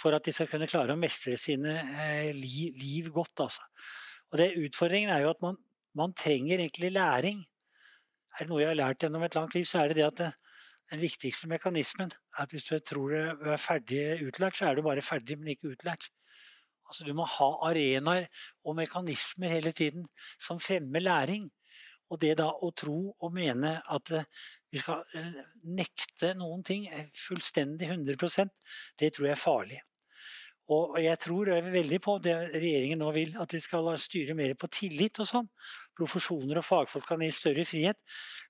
for at de skal kunne klare å mestre sine eh, liv, liv, godt. Altså. Og det, Utfordringen er jo at man, man, trenger egentlig læring. Er det noe jeg har lært gjennom et langt liv, så er det det at det, den viktigste mekanismen er at hvis du tror du er ferdig utlært, så er du bare ferdig, men ikke utlært. Altså, du må ha arenaer og mekanismer hele tiden som fremmer læring. Og det da å tro og mene at eh, vi skal eh, nekte noen ting eh, fullstendig 100% det tror jeg er farlig. Og jeg tror veldig på det regjeringen nå vil, at de skal styre mer på tillit og sånn. Profesjoner og fagfolk kan gi større frihet.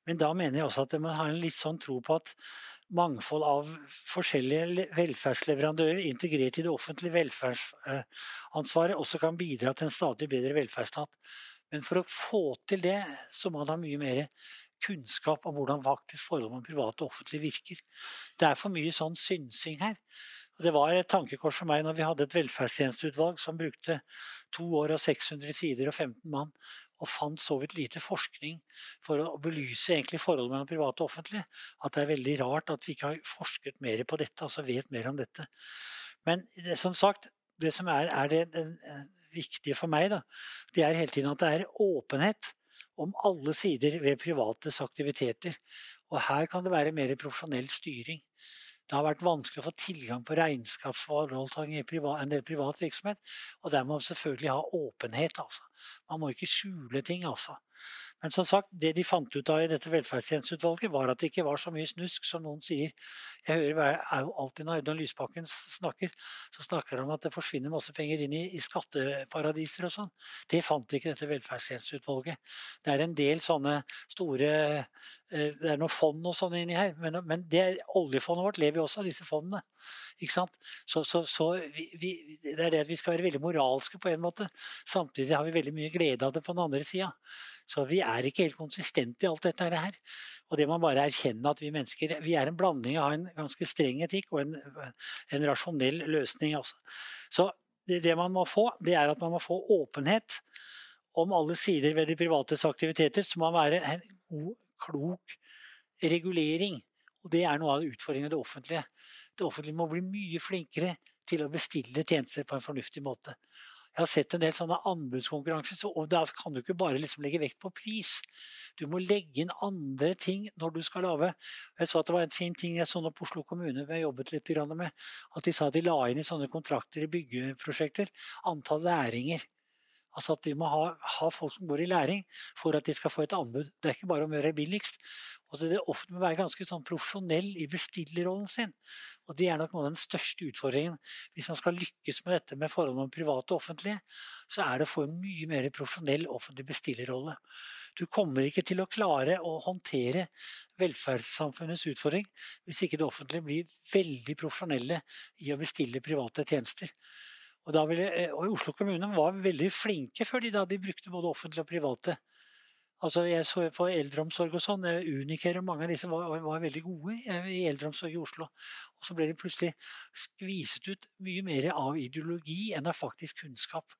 Men da mener jeg også at man har en litt sånn tro på at mangfold av forskjellige velferdsleverandører integrert i det offentlige velferdsansvaret også kan bidra til en stadig bedre velferdsstat. Men for å få til det, så må man ha mye mer kunnskap om hvordan faktisk forholdet mellom privat og offentlig virker. Det er for mye sånn synsing her. Og det var et tankekors for meg når vi hadde et velferdstjenesteutvalg som brukte to år og 600 sider og 15 mann og fant så vidt lite forskning for å belyse egentlig forholdet mellom privat og offentlig, at det er veldig rart at vi ikke har forsket mer på dette, altså vet mer om dette. Men det, som sagt, det som er, er det, det, viktige for meg, da, det er hele tiden at det er åpenhet om alle sider ved privates aktiviteter. Og her kan det være mer profesjonell styring. Det har vært vanskelig å få tilgang på regnskapsforhold i en del privat virksomhet. Og der må man selvfølgelig ha åpenhet. altså. Man må ikke skjule ting, altså. Men som sagt, det de fant ut av i dette velferdstjenesteutvalget, var at det ikke var så mye snusk som noen sier. Jeg hører er jo alltid når Audun Lysbakken snakker, så snakker han om at det forsvinner masse penger inn i, i skatteparadiser og sånn. Det fant ikke dette velferdstjenesteutvalget. Det er en del sånne store det er noen fond og sånn inni her, men, men det, oljefondet vårt lever jo også av disse fondene. Ikke sant? Så, så, så vi, vi, det er det at vi skal være veldig moralske på en måte. Samtidig har vi veldig mye glede av det på den andre sida. Så vi er ikke helt konsistente i alt dette her. Og det må bare erkjenne at vi mennesker vi er en blanding av en ganske streng etikk og en, en rasjonell løsning. Også. Så det, det, man må få, det er at man må få åpenhet om alle sider ved de privates aktiviteter. Så må man være en god, klok regulering. Og det er noe av utfordringen i det offentlige. Det offentlige må bli mye flinkere til å bestille tjenester på en fornuftig måte. Jeg har sett en del sånne anbudskonkurranser, og da kan du ikke bare liksom legge vekt på pris. Du må legge inn andre ting når du skal lage Jeg så at det var en fin ting jeg så nå på Oslo kommune vi har jobbet litt med. At de sa at de la inn i sånne kontrakter i byggeprosjekter antall læringer. Altså at de må ha, ha, folk som går i læring for at de skal få et anbud. Det er ikke bare om å gjøre det billigst. Altså det offentlige må være ganske sånn profesjonell i bestillerrollen sin. Og det er nok noe av den største utfordringen. Hvis man skal lykkes med dette med forholdet mellom private og offentlige, så er det å få en mye mer profesjonell offentlig bestillerrolle. Du kommer ikke til å klare å håndtere velferdssamfunnets utfordring hvis ikke det offentlige blir veldig profesjonelle i å bestille private tjenester. Og, ville, og Oslo kommune var veldig flinke før de, da de brukte både offentlige og private. Altså jeg så på eldreomsorg og sånn. Uniker og mange av disse var, var, veldig gode i eldreomsorg i Oslo. Og så ble de plutselig skviset ut mye mer av ideologi enn av faktisk kunnskap.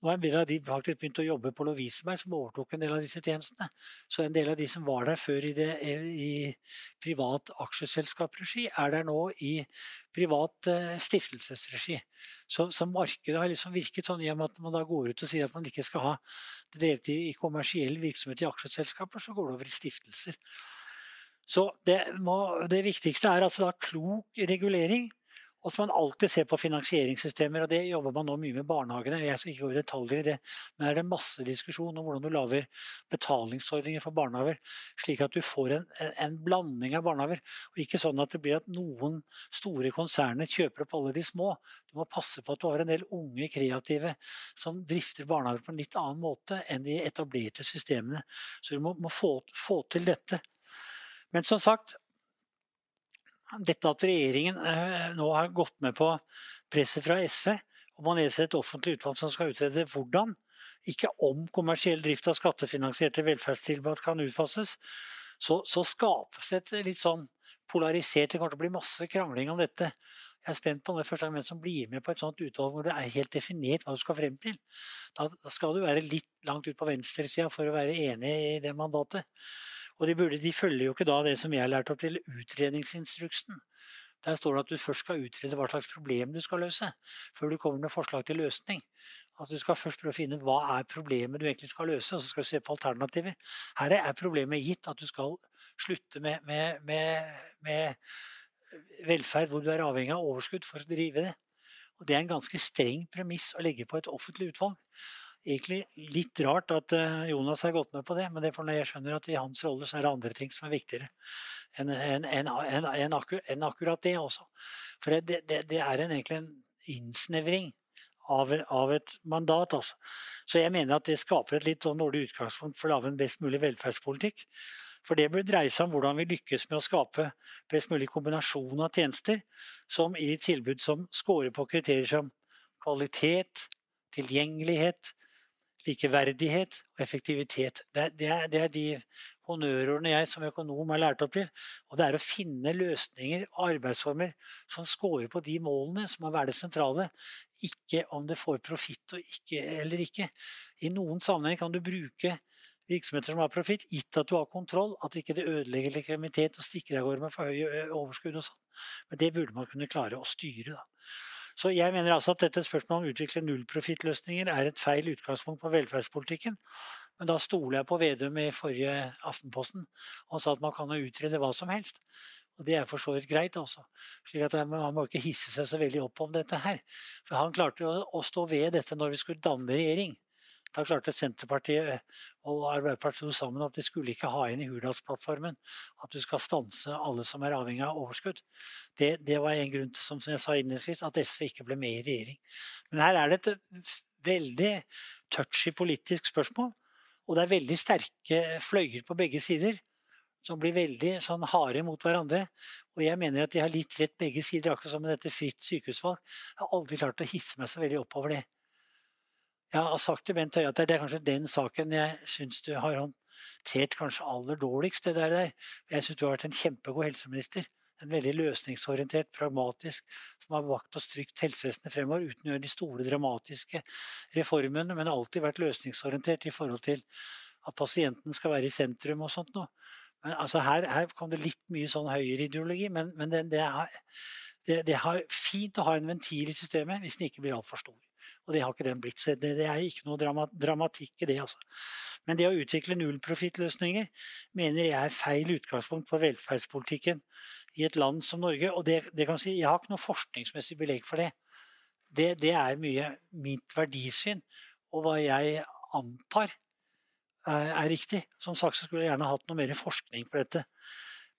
Nå har en del av de faktisk begynt å jobbe på Lovisenberg, som overtok en del av disse tjenestene. Så en del av de som var der før i, det, i privat aksjeselskapsregi, er der nå i privat uh, stiftelsesregi. Så, så, markedet har liksom virket sånn i og med at man da går ut og sier at man ikke skal ha det drevet i, i kommersiell virksomhet i aksjeselskaper, så går det over i stiftelser. Så det, må, det viktigste er altså da klok regulering og så må man alltid se på finansieringssystemer, og det jobber man nå mye med barnehagene. Jeg skal ikke gå i detaljer i det, men er det masse diskusjon om hvordan du lager betalingsordninger for barnehager, slik at du får en, en, blanding av barnehager. Og ikke sånn at det blir at noen store konserner kjøper opp alle de små. Du må passe på at du har en del unge kreative som drifter barnehager på en litt annen måte enn de etablerte systemene. Så du må, må få, få til dette. Men som sagt, dette at regjeringen eh, nå har gått med på presset fra SV om å nedsette et offentlig utvalg som skal utrede hvordan, ikke om kommersiell drift av skattefinansierte velferdstilbud kan utfases, så, så skapes det et litt sånn polarisert Det kommer til å bli masse krangling om dette. Jeg er spent på det første gang hvem som blir med på et sånt utvalg hvor det er helt definert hva du skal frem til. Da skal du være litt langt ut på venstresida for å være enig i det mandatet. Og de, burde, de følger jo ikke da det som jeg har lært opp til utredningsinstruksen. Der står det at du først skal utrede hva slags problem du skal løse, før du kommer med forslag til løsning. Altså Du skal først prøve å finne hva er problemet du egentlig skal løse, og så skal du se på alternativer. Her er problemet gitt at du skal slutte med, med, med, med velferd hvor du er avhengig av overskudd for å drive det. Og Det er en ganske streng premiss å legge på et offentlig utvalg egentlig litt rart at eh, Jonas har gått med på det, men det er for når jeg skjønner at i hans rolle så er det andre ting som er viktigere enn en, en, en, akkur, akkurat det også. For det, det, det er egentlig en innsnevring av, av, et mandat. Altså. Så jeg mener at det skaper et litt sånn dårlig utgangspunkt for å lage en best mulig velferdspolitikk. For det bør dreie seg om hvordan vi lykkes med å skape best mulig kombinasjon av tjenester som i tilbud som scorer på kriterier som kvalitet, tilgjengelighet, likeverdighet og effektivitet. Det er, det, er, det er, de honnørordene jeg som økonom har lært opp til. Og det er å finne løsninger og arbeidsformer som scorer på de målene som må være det sentrale. Ikke om det får profitt eller ikke. I noen sammenheng kan du bruke virksomheter som har profitt, gitt at du har kontroll, at ikke det ødelegger likviditet og stikker av gårde med for høye overskudd og sånn. Men det burde man kunne klare å styre. da. Så jeg mener altså at dette spørsmålet om å utvikle nullprofittløsninger er et feil utgangspunkt på velferdspolitikken. Men da stoler jeg på Vedum i forrige Aftenposten. og sa at man kan jo utrede hva som helst. Og det er for så vidt greit, altså. Slik at Han må ikke hisse seg så veldig opp om dette her. For han klarte jo å stå ved dette når vi skulle danne regjering. Da klarte Senterpartiet og Arbeiderpartiet sammen at de skulle ikke ha inn i Hurdalsplattformen at du skal stanse alle som er avhengig av overskudd. Det, det var en grunn til som jeg sa innledningsvis, at SV ikke ble med i regjering. Men her er det et veldig touchy politisk spørsmål. Og det er veldig sterke fløyer på begge sider som blir veldig sånn harde mot hverandre. Og jeg mener at de har litt rett begge sider, akkurat som med dette fritt sykehusvalg. Jeg har aldri klart å hisse meg så veldig opp over det. Jeg har sagt til Bent Høie at det er kanskje den saken jeg syns du har håndtert kanskje aller dårligst. det der. Jeg syns du har vært en kjempegod helseminister. En veldig løsningsorientert, pragmatisk, som har vakt og strykt helsevesenet fremover uten å gjøre de store, dramatiske reformene, men alltid vært løsningsorientert i forhold til at pasienten skal være i sentrum og sånt noe. Men altså her, her, kom det litt mye sånn høyreideologi, men, men det, det, er, det, det er fint å ha en ventil i systemet hvis den ikke blir altfor stor. Og det har ikke den blitt. Så det, det er ikke noe dramatikk i det. Altså. Men det å utvikle nullprofittløsninger mener jeg er feil utgangspunkt på velferdspolitikken i et land som Norge. Og det, det kan si, jeg har ikke noe forskningsmessig belegg for det. det. Det er mye mitt verdisyn og hva jeg antar er riktig. Som sagt så skulle jeg gjerne hatt noe mer forskning på dette.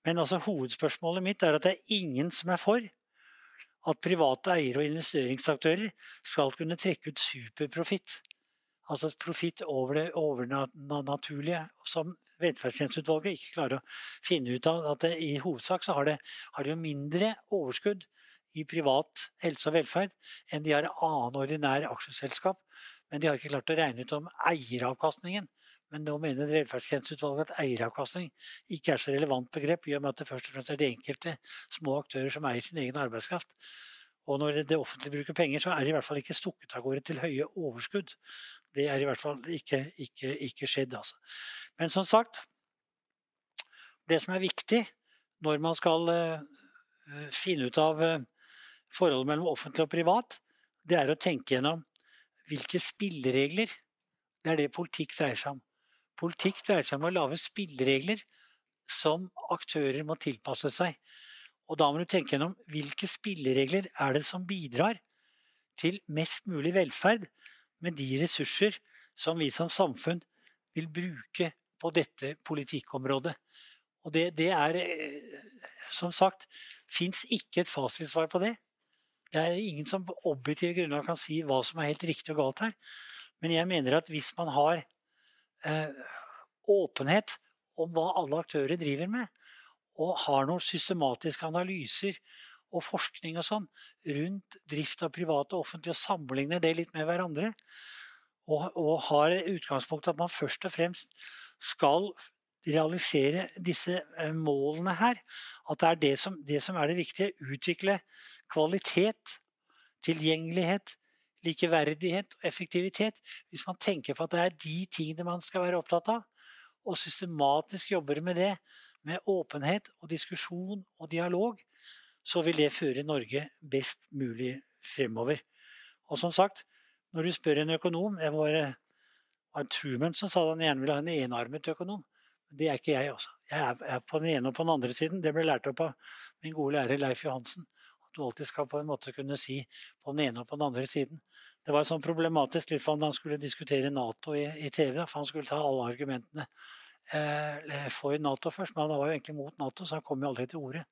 Men altså, hovedspørsmålet mitt er at det er ingen som er for at private eiere og investeringsaktører skal kunne trekke ut superprofitt. Altså profitt over det overnaturlige, som velferdstjenesteutvalget ikke klarer å finne ut av. At det, I hovedsak så har det, har mindre overskudd i privat helse og velferd enn de har annen ordinær aksjeselskap. Men de har ikke klart å regne ut om eieravkastningen men nå mener velferdstjenesteutvalget at eieravkastning ikke er så relevant begrep, i og med at det først og fremst er de enkelte små aktører som eier sin egen arbeidskraft. Og når det offentlige bruker penger, så er det i hvert fall ikke stukket av gårde til høye overskudd. Det er i hvert fall ikke, ikke, ikke skjedd, altså. Men som sagt, det som er viktig når man skal uh, finne ut av uh, forholdet mellom offentlig og privat, det er å tenke gjennom hvilke spilleregler det er det politikk dreier seg om. Politikk dreier seg om å lage spilleregler som aktører må tilpasse seg. Og da må du tenke gjennom hvilke spilleregler er det som bidrar til mest mulig velferd med de ressurser som vi som samfunn vil bruke på dette politikkområdet. Og det, det er Som sagt, fins ikke et fasitsvar på det. Det er ingen som på objektive grunner kan si hva som er helt riktig og galt her. Men jeg mener at hvis man har eh, åpenhet om hva alle aktører driver med, og har noen systematiske analyser og forskning og sånn rundt drift av private og offentlige, og sammenligner det litt med hverandre, og, og har utgangspunktet at man først og fremst skal realisere disse eh, målene her. At det er det som, det som er det viktige. Utvikle kvalitet, tilgjengelighet, likeverdighet og effektivitet. Hvis man tenker på at det er de tingene man skal være opptatt av, og systematisk jobber med det, med åpenhet og diskusjon og dialog, så vil det føre Norge best mulig fremover. Og som sagt, når du spør en økonom Det var, Truman som sa at han gjerne ville ha en enarmet økonom. Det er ikke jeg, altså. Jeg er, på den ene og på den andre siden. Det ble lært opp av min gode lærer Leif Johansen. At du alltid skal på en måte kunne si på den ene og på den andre siden. Det var sånn problematisk litt for han han skulle diskutere Nato i, i TV. For han skulle ta alle argumentene eh, for Nato først. Men han var jo egentlig mot Nato, så han kom jo aldri til orde.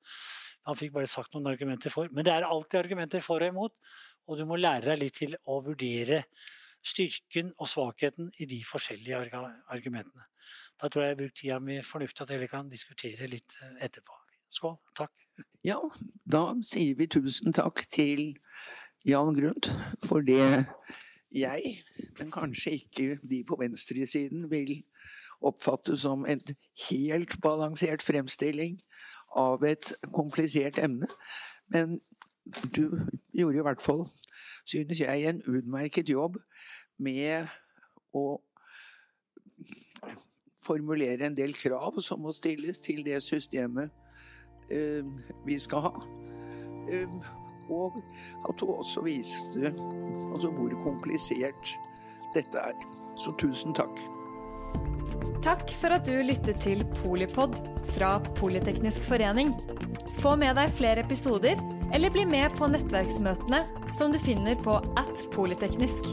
Han fikk bare sagt noen argumenter for. Men det er alltid argumenter for og imot. Og du må lære deg litt til å vurdere styrken og svakheten i de forskjellige argumentene. Da tror jeg jeg har brukt tida mi fornuftig at dere kan diskutere litt eh, etterpå. Skål. Takk. Ja, da sier vi tusen takk til Jan grunn for det jeg, men kanskje ikke de på venstresiden, vil oppfatte som en helt balansert fremstilling av et komplisert emne. Men du gjorde i hvert fall, synes jeg, en utmerket jobb med å formulere en del krav som må stilles til det systemet uh, vi skal ha. Og at du også viste altså hvor komplisert dette er. Så tusen takk. Takk for at du lyttet til Polipod fra Politeknisk forening. Få med deg flere episoder, eller bli med på nettverksmøtene som du finner på at polyteknisk.